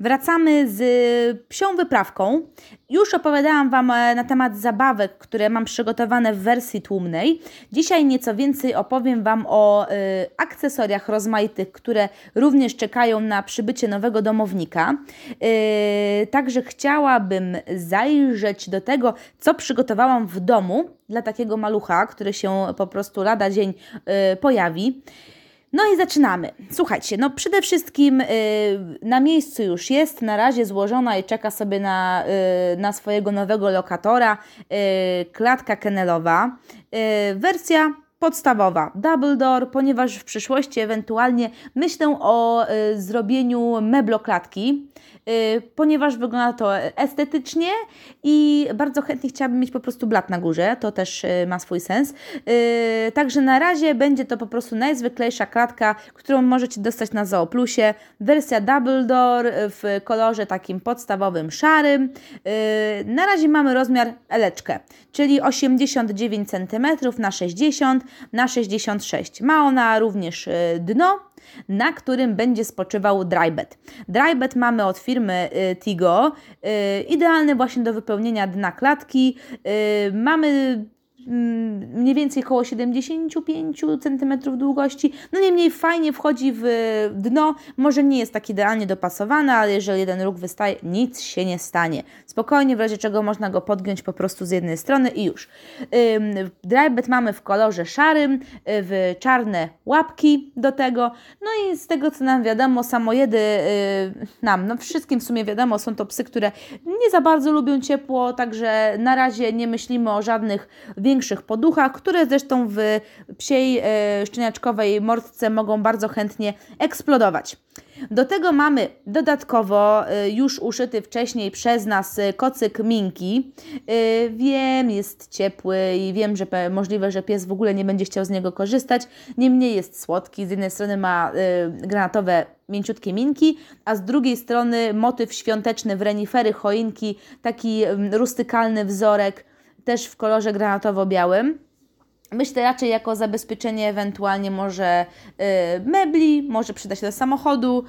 Wracamy z psią wyprawką. Już opowiadałam Wam e, na temat zabawek, które mam przygotowane w wersji tłumnej. Dzisiaj nieco więcej opowiem Wam o y, akcesoriach rozmaitych, które również czekają na przybycie nowego domownika. Y, także chciałabym zajrzeć do tego, co przygotowałam w domu dla takiego malucha, który się po prostu lada dzień y, pojawi. No i zaczynamy. Słuchajcie, no przede wszystkim y, na miejscu już jest, na razie złożona i czeka sobie na, y, na swojego nowego lokatora y, klatka kennelowa. Y, wersja podstawowa, double door, ponieważ w przyszłości ewentualnie myślę o y, zrobieniu mebloklatki. Y, ponieważ wygląda to estetycznie i bardzo chętnie chciałabym mieć po prostu blat na górze, to też y, ma swój sens. Y, także na razie będzie to po prostu najzwyklejsza klatka, którą możecie dostać na Zooplusie. Wersja Double Door w kolorze takim podstawowym szarym. Na razie mamy rozmiar eleczkę, czyli 89 cm na 60 na 66. Ma ona również dno na którym będzie spoczywał drybed. Drybed mamy od firmy y, Tigo, y, idealny właśnie do wypełnienia dna klatki. Y, mamy mniej więcej około 75 cm długości. No niemniej fajnie wchodzi w dno, może nie jest tak idealnie dopasowany, ale jeżeli jeden róg wystaje, nic się nie stanie. Spokojnie, w razie czego można go podgiąć po prostu z jednej strony i już. Drybet mamy w kolorze szarym, w czarne łapki do tego. No i z tego co nam wiadomo, samojedy nam, no wszystkim w sumie wiadomo, są to psy, które nie za bardzo lubią ciepło, także na razie nie myślimy o żadnych większych większych poduchach, które zresztą w psiej e, szczeniaczkowej mordce mogą bardzo chętnie eksplodować. Do tego mamy dodatkowo e, już uszyty wcześniej przez nas kocyk Minki. E, wiem, jest ciepły i wiem, że możliwe, że pies w ogóle nie będzie chciał z niego korzystać. Niemniej jest słodki. Z jednej strony ma granatowe mięciutkie minki, a z drugiej strony motyw świąteczny w renifery, choinki, taki rustykalny wzorek też w kolorze granatowo-białym. Myślę raczej jako zabezpieczenie ewentualnie może yy, mebli, może przyda się do samochodu,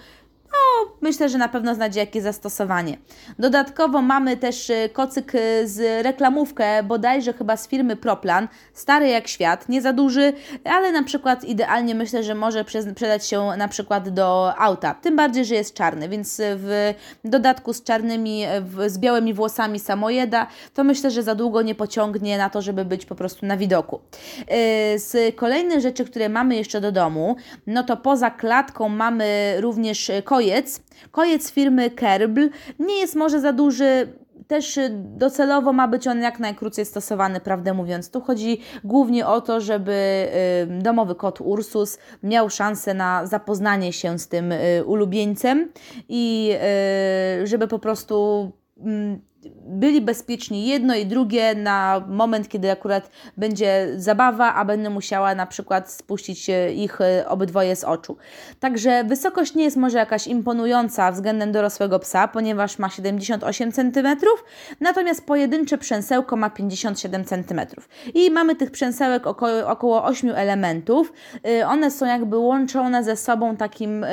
no, myślę, że na pewno znajdzie jakieś zastosowanie. Dodatkowo mamy też y, kocyk y, z reklamówkę, bodajże chyba z firmy Proplan, stary jak świat, nie za duży, ale na przykład idealnie myślę, że może przydać się na przykład do auta. Tym bardziej, że jest czarny, więc w dodatku z czarnymi, z białymi włosami samojeda, to myślę, że za długo nie pociągnie na to, żeby być po prostu na widoku. Y, z kolejnych rzeczy, które mamy jeszcze do domu, no to poza klatką mamy również kojec, kojec. Kojec firmy Kerbl nie jest może za duży, też docelowo ma być on jak najkrócej stosowany, prawdę mówiąc. Tu chodzi głównie o to, żeby domowy kot Ursus miał szansę na zapoznanie się z tym y, ulubieńcem i y, żeby po prostu mm, byli bezpieczni jedno i drugie na moment, kiedy akurat będzie zabawa, a będę musiała na przykład spuścić ich e, obydwoje z oczu. Także wysokość nie jest może jakaś imponująca względem dorosłego psa, ponieważ ma 78 cm, natomiast pojedyncze przęsełko ma 57 cm. I mamy tych przęsełek około, około 8 elementów. E, one są jakby łączone ze sobą takim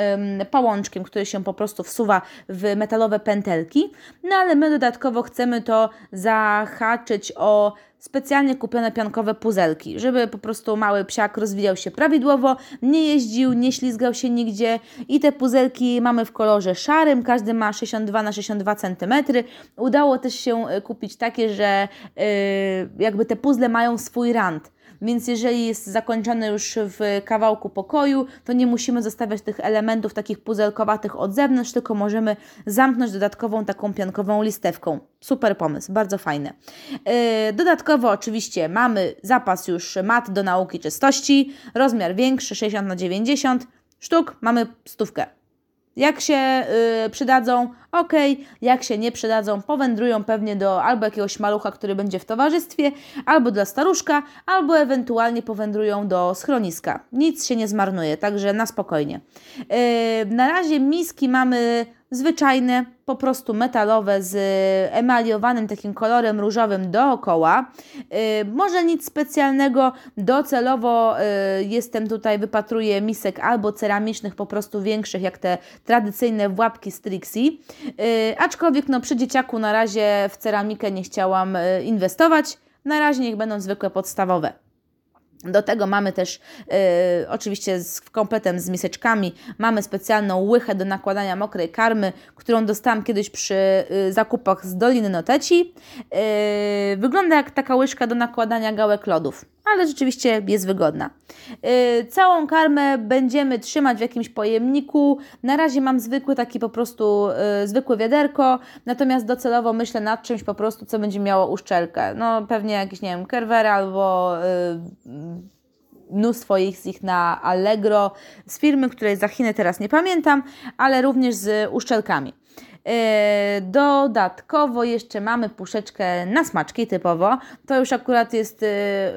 pałączkiem, który się po prostu wsuwa w metalowe pętelki, no ale my dodatkowo chcemy to zahaczyć o specjalnie kupione piankowe puzelki, żeby po prostu mały psiak rozwijał się prawidłowo, nie jeździł, nie ślizgał się nigdzie i te puzelki mamy w kolorze szarym, każdy ma 62 na 62 cm. Udało też się e, kupić takie, że yy, jakby te puzzle mają swój rand więc jeżeli jest zakończony już w kawałku pokoju, to nie musimy zostawiać tych elementów takich puzelkowatych od zewnątrz, tylko możemy zamknąć dodatkową taką piankową listewką. Super pomysł, bardzo fajne. Yy, dodatkowo oczywiście mamy zapas już mat do nauki czystości, rozmiar większy 60 na 90 sztuk, mamy stówkę. Jak się y, przydadzą, ok, jak się nie przydadzą, powędrują pewnie do albo jakiegoś malucha, który będzie w towarzystwie, albo dla staruszka, albo ewentualnie powędrują do schroniska. Nic się nie zmarnuje, także na spokojnie. Y, na razie miski mamy zwyczajne, po prostu metalowe z emaliowanym takim kolorem różowym dookoła. Yy, może nic specjalnego, docelowo yy, jestem tutaj, wypatruję misek albo ceramicznych, po prostu większych, jak te tradycyjne włapki z Trixie. Yy, aczkolwiek no, przy dzieciaku na razie w ceramikę nie chciałam yy, inwestować. Na razie niech będą zwykłe podstawowe. Do tego mamy też y, oczywiście z kompletem z miseczkami, mamy specjalną łychę do nakładania mokrej karmy, którą dostałam kiedyś przy y, zakupach z Doliny Noteci. Y, wygląda jak taka łyżka do nakładania gałek lodów ale rzeczywiście jest wygodna. Yy, całą karmę będziemy trzymać w jakimś pojemniku. Na razie mam zwykły taki po prostu yy, zwykłe wiaderko, natomiast docelowo myślę nad czymś po prostu, co będzie miało uszczelkę. No pewnie jakiś, nie wiem, Kerwer albo yy, mnóstwo ich z ich na Allegro, z firmy, której za Chiny teraz nie pamiętam, ale również z uszczelkami. E, dodatkowo jeszcze mamy puszeczkę na smaczki typowo. To już akurat jest e, e,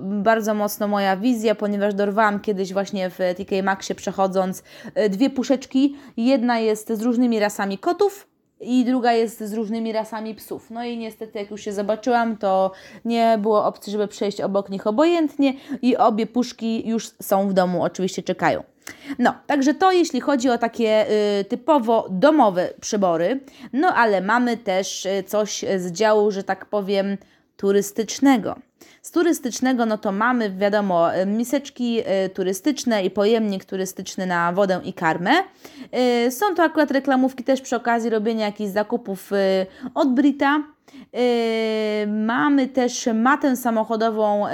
bardzo mocno moja wizja, ponieważ dorwałam kiedyś właśnie w TK Maxie przechodząc dwie puszeczki. Jedna jest z różnymi rasami kotów, i druga jest z różnymi rasami psów. No i niestety, jak już się zobaczyłam, to nie było opcji, żeby przejść obok nich obojętnie, i obie puszki już są w domu, oczywiście czekają. No, także to jeśli chodzi o takie y, typowo domowe przybory. No, ale mamy też y, coś z działu, że tak powiem, turystycznego. Z turystycznego, no to mamy, wiadomo, y, miseczki y, turystyczne i pojemnik turystyczny na wodę i karmę. Są to akurat reklamówki też przy okazji robienia jakichś zakupów od Brita. Mamy też matę samochodową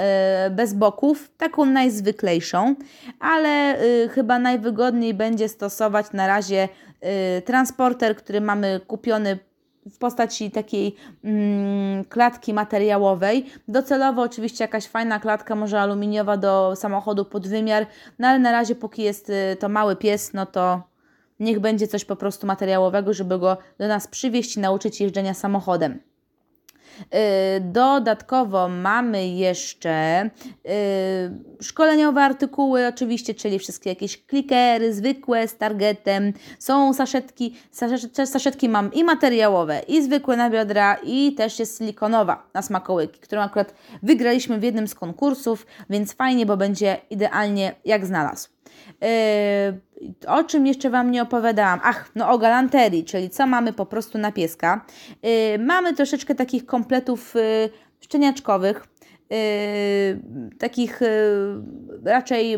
bez boków, taką najzwyklejszą, ale chyba najwygodniej będzie stosować na razie transporter, który mamy kupiony w postaci takiej mm, klatki materiałowej. Docelowo oczywiście jakaś fajna klatka, może aluminiowa do samochodu pod wymiar, no ale na razie póki jest to mały pies, no to niech będzie coś po prostu materiałowego, żeby go do nas przywieźć i nauczyć jeżdżenia samochodem. Y, dodatkowo mamy jeszcze y, szkoleniowe artykuły, oczywiście, czyli wszystkie jakieś klikery zwykłe z targetem. Są saszetki, saszetki mam i materiałowe, i zwykłe na biodra, i też jest silikonowa na smakołyki, którą akurat wygraliśmy w jednym z konkursów, więc fajnie, bo będzie idealnie jak znalazł. Yy, o czym jeszcze Wam nie opowiadałam? Ach, no o galanterii, czyli co mamy po prostu na pieska. Yy, mamy troszeczkę takich kompletów yy, szczeniaczkowych, takich raczej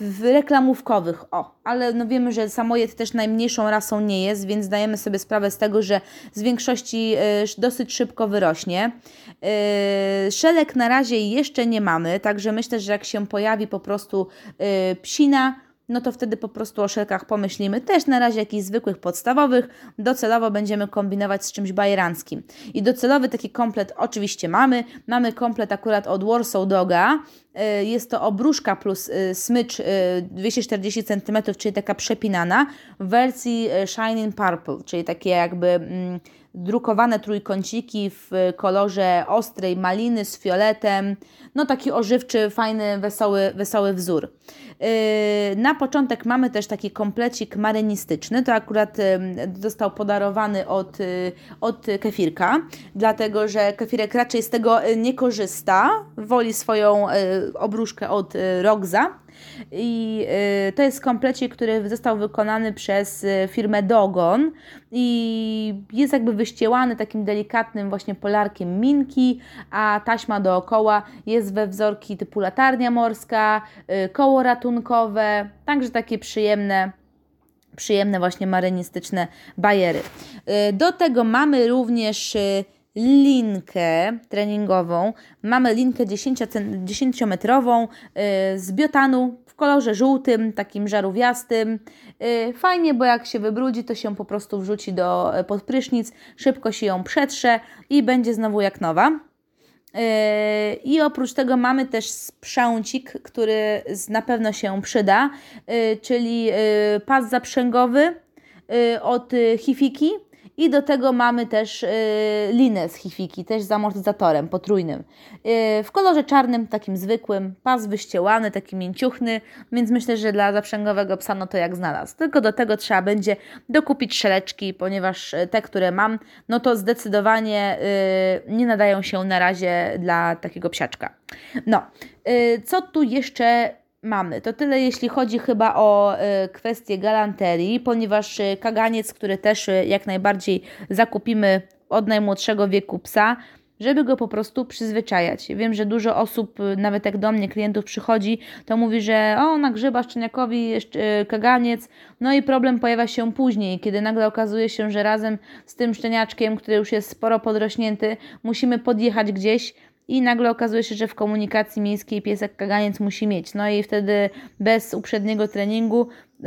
mm, reklamówkowych, o, ale no wiemy, że samojed też najmniejszą rasą nie jest, więc zdajemy sobie sprawę z tego, że z większości y, dosyć szybko wyrośnie. Y, szelek na razie jeszcze nie mamy, także myślę, że jak się pojawi po prostu y, psina, no to wtedy po prostu o szelkach pomyślimy. Też na razie jakichś zwykłych, podstawowych. Docelowo będziemy kombinować z czymś bajeranckim. I docelowy taki komplet oczywiście mamy. Mamy komplet akurat od Warsaw Doga. Y, jest to obruszka plus y, smycz 240 y, cm, czyli taka przepinana w wersji Shining Purple, czyli takie jakby mm, drukowane trójkąciki w kolorze ostrej maliny z fioletem. No taki ożywczy, fajny, wesoły, wesoły wzór. Yy, na początek mamy też taki komplecik marynistyczny. To akurat został podarowany od, y, od kefirka, dlatego że kefirek raczej z tego y, nie korzysta. Woli swoją y, obruszkę od Rogza. I y, to jest komplecik, który został wykonany przez y, firmę Dogon i jest jakby wyściełany takim delikatnym właśnie polarkiem minki, a taśma dookoła jest we wzorki typu latarnia morska, y, koło ratunkowe, także takie przyjemne przyjemne właśnie marynistyczne bajery. Do tego mamy również linkę treningową. Mamy linkę 10-metrową y, z biotanu w kolorze żółtym, takim żarówiastym. Y, fajnie, bo jak się wybrudzi, to się po prostu wrzuci do y, podprysznic, szybko się ją przetrze i będzie znowu jak nowa. I oprócz tego mamy też sprzęcik, który na pewno się przyda, czyli pas zaprzęgowy od Hifiki I do tego mamy też yy, linę z hifiki, też z amortyzatorem potrójnym. Yy, w kolorze czarnym, takim zwykłym, pas wyściełany, taki mięciuchny, więc myślę, że dla zaprzęgowego psa no to jak znalazł. Tylko do tego trzeba będzie dokupić szeleczki, ponieważ te, które mam, no to zdecydowanie nie nadają się na razie dla takiego psiaczka. No, co tu jeszcze mamy. To tyle, jeśli chodzi chyba o y, kwestię galanterii, ponieważ y, kaganiec, który też y, jak najbardziej zakupimy od najmłodszego wieku psa, żeby go po prostu przyzwyczajać. Wiem, że dużo osób, nawet jak do mnie klientów przychodzi, to mówi, że o, nagrzyba szczeniakowi kaganiec, no i problem pojawia się później, kiedy nagle okazuje się, że razem z tym szczeniaczkiem, który już jest sporo podrośnięty, musimy podjechać gdzieś, i nagle okazuje się, że w komunikacji miejskiej piesek kaganiec musi mieć. No i wtedy bez uprzedniego treningu y,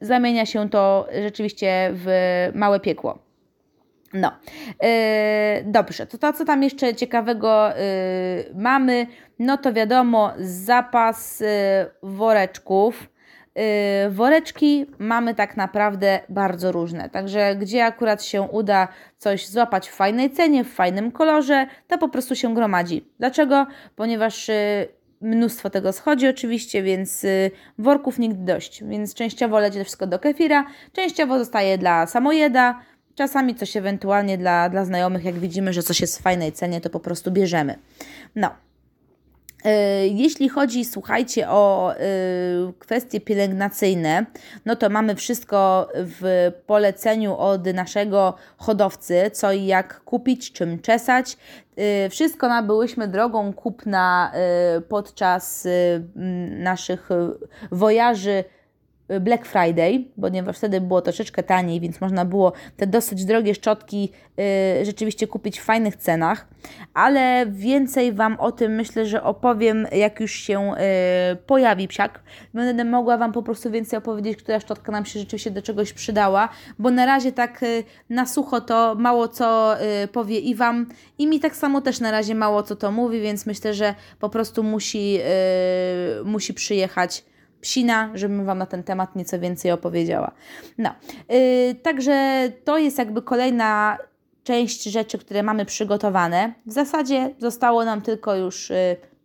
zamienia się to rzeczywiście w małe piekło. No, yy, dobrze, to, to co tam jeszcze ciekawego yy, mamy, no to wiadomo, zapas yy, woreczków. Y, woreczki mamy tak naprawdę bardzo różne, także gdzie akurat się uda coś złapać w fajnej cenie, w fajnym kolorze, to po prostu się gromadzi. Dlaczego? Ponieważ y, mnóstwo tego schodzi oczywiście, więc y, worków nigdy dość, więc częściowo leci to wszystko do kefira, częściowo zostaje dla samojeda, czasami coś ewentualnie dla, dla znajomych, jak widzimy, że coś jest w fajnej cenie, to po prostu bierzemy. No, jeśli chodzi, słuchajcie, o e, kwestie pielęgnacyjne, no to mamy wszystko w poleceniu od naszego hodowcy, co i jak kupić, czym czesać. E, wszystko nabyłyśmy drogą kupna podczas naszych wojaży Black Friday, ponieważ wtedy było troszeczkę taniej, więc można było te dosyć drogie szczotki y, rzeczywiście kupić w fajnych cenach, ale więcej Wam o tym myślę, że opowiem, jak już się y, pojawi psiak. Będę mogła Wam po prostu więcej opowiedzieć, która szczotka nam się rzeczywiście do czegoś przydała, bo na razie tak y, na sucho to mało co powie i Wam, i mi tak samo też na razie mało co to mówi, więc myślę, że po prostu musi, musi przyjechać psina, żebym Wam na ten temat nieco więcej opowiedziała. No, yy, także to jest jakby kolejna część rzeczy, które mamy przygotowane. W zasadzie zostało nam tylko już yy,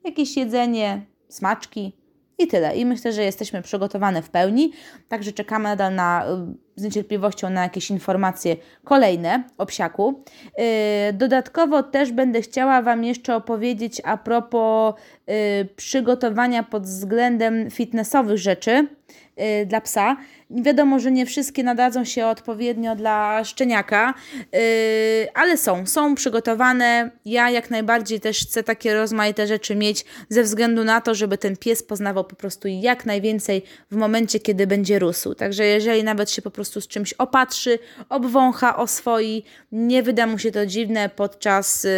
jakieś jedzenie, smaczki, i tyle. I myślę, że jesteśmy przygotowane w pełni. Także czekamy nadal na, y, z niecierpliwością na jakieś informacje kolejne o psiaku. Y, dodatkowo też będę chciała Wam jeszcze opowiedzieć a propos y, przygotowania pod względem fitnessowych rzeczy Y, dla psa. Wiadomo, że nie wszystkie nadadzą się odpowiednio dla szczeniaka, ale są, są przygotowane. Ja jak najbardziej też chcę takie rozmaite rzeczy mieć ze względu na to, żeby ten pies poznawał po prostu jak najwięcej w momencie, kiedy będzie rósł. Także jeżeli nawet się po prostu z czymś opatrzy, obwącha, oswoi, nie wyda mu się to dziwne podczas yy,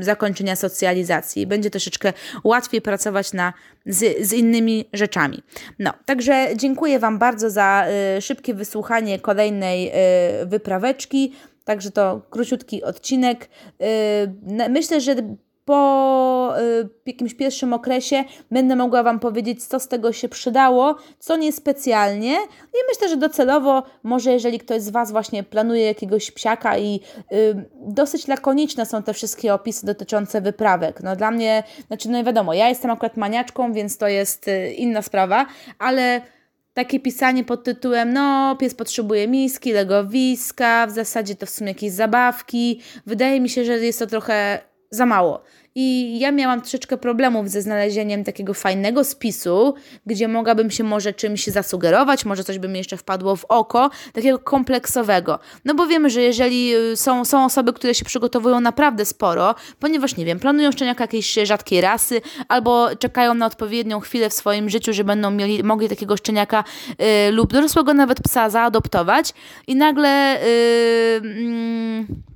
zakończenia socjalizacji. Będzie troszeczkę łatwiej pracować na, z, z innymi rzeczami. No, także dziękuję Wam bardzo za y, szybkie wysłuchanie kolejnej y, wypraweczki. Także to króciutki odcinek. Y, myślę, że po y, jakimś pierwszym okresie będę mogła Wam powiedzieć, co z tego się przydało, co niespecjalnie. I myślę, że docelowo, może jeżeli ktoś z Was właśnie planuje jakiegoś psiaka i y, dosyć lakoniczne są te wszystkie opisy dotyczące wyprawek. No dla mnie, znaczy no wiadomo, ja jestem akurat maniaczką, więc to jest y, inna sprawa, ale takie pisanie pod tytułem no pies potrzebuje miski, legowiska, w zasadzie to w sumie jakieś zabawki. Wydaje mi się, że jest to trochę za mało. I ja miałam troszeczkę problemów ze znalezieniem takiego fajnego spisu, gdzie mogłabym się może czymś zasugerować, może coś by mi jeszcze wpadło w oko, takiego kompleksowego. No bo wiemy, że jeżeli y, są, są osoby, które się przygotowują naprawdę sporo, ponieważ nie wiem, planują szczeniaka jakiejś rzadkiej rasy, albo czekają na odpowiednią chwilę w swoim życiu, że będą mieli, mogli takiego szczeniaka yy, lub dorosłego nawet psa zaadoptować i nagle. Yy,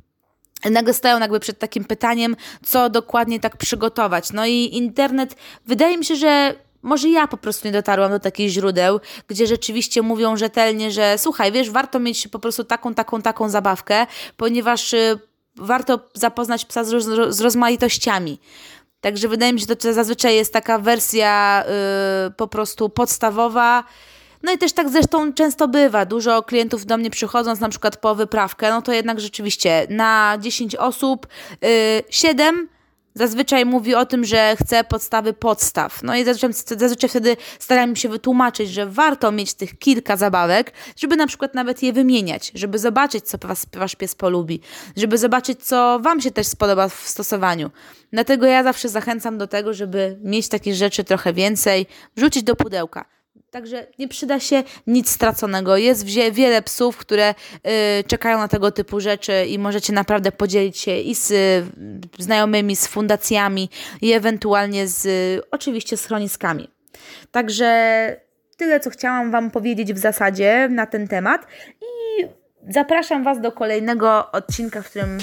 nagle stają jakby przed takim pytaniem, co dokładnie tak przygotować. No i internet, wydaje mi się, że może ja po prostu nie dotarłam do takich źródeł, gdzie rzeczywiście mówią rzetelnie, że słuchaj, wiesz, warto mieć po prostu taką, taką, taką zabawkę, ponieważ y, warto zapoznać psa z, roz, z rozmaitościami. Także wydaje mi się, że to zazwyczaj jest taka wersja y, po prostu podstawowa, No i też tak zresztą często bywa. Dużo klientów do mnie przychodząc na przykład po wyprawkę, no to jednak rzeczywiście na 10 osób yy, 7 zazwyczaj mówi o tym, że chce podstawy podstaw. No i zazwyczaj, zazwyczaj wtedy staram się wytłumaczyć, że warto mieć tych kilka zabawek, żeby na przykład nawet je wymieniać, żeby zobaczyć, co was, wasz pies polubi, żeby zobaczyć, co wam się też spodoba w stosowaniu. Dlatego ja zawsze zachęcam do tego, żeby mieć takich rzeczy trochę więcej, wrzucić do pudełka. Także nie przyda się nic straconego. Jest wiele psów, które y, czekają na tego typu rzeczy i możecie naprawdę podzielić się i z y, znajomymi, z fundacjami i ewentualnie z y, oczywiście schroniskami. Także tyle, co chciałam Wam powiedzieć w zasadzie na ten temat i zapraszam Was do kolejnego odcinka, w którym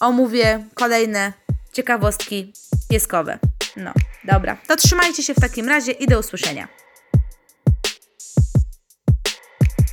omówię kolejne ciekawostki pieskowe. No, dobra. To trzymajcie się w takim razie i do usłyszenia.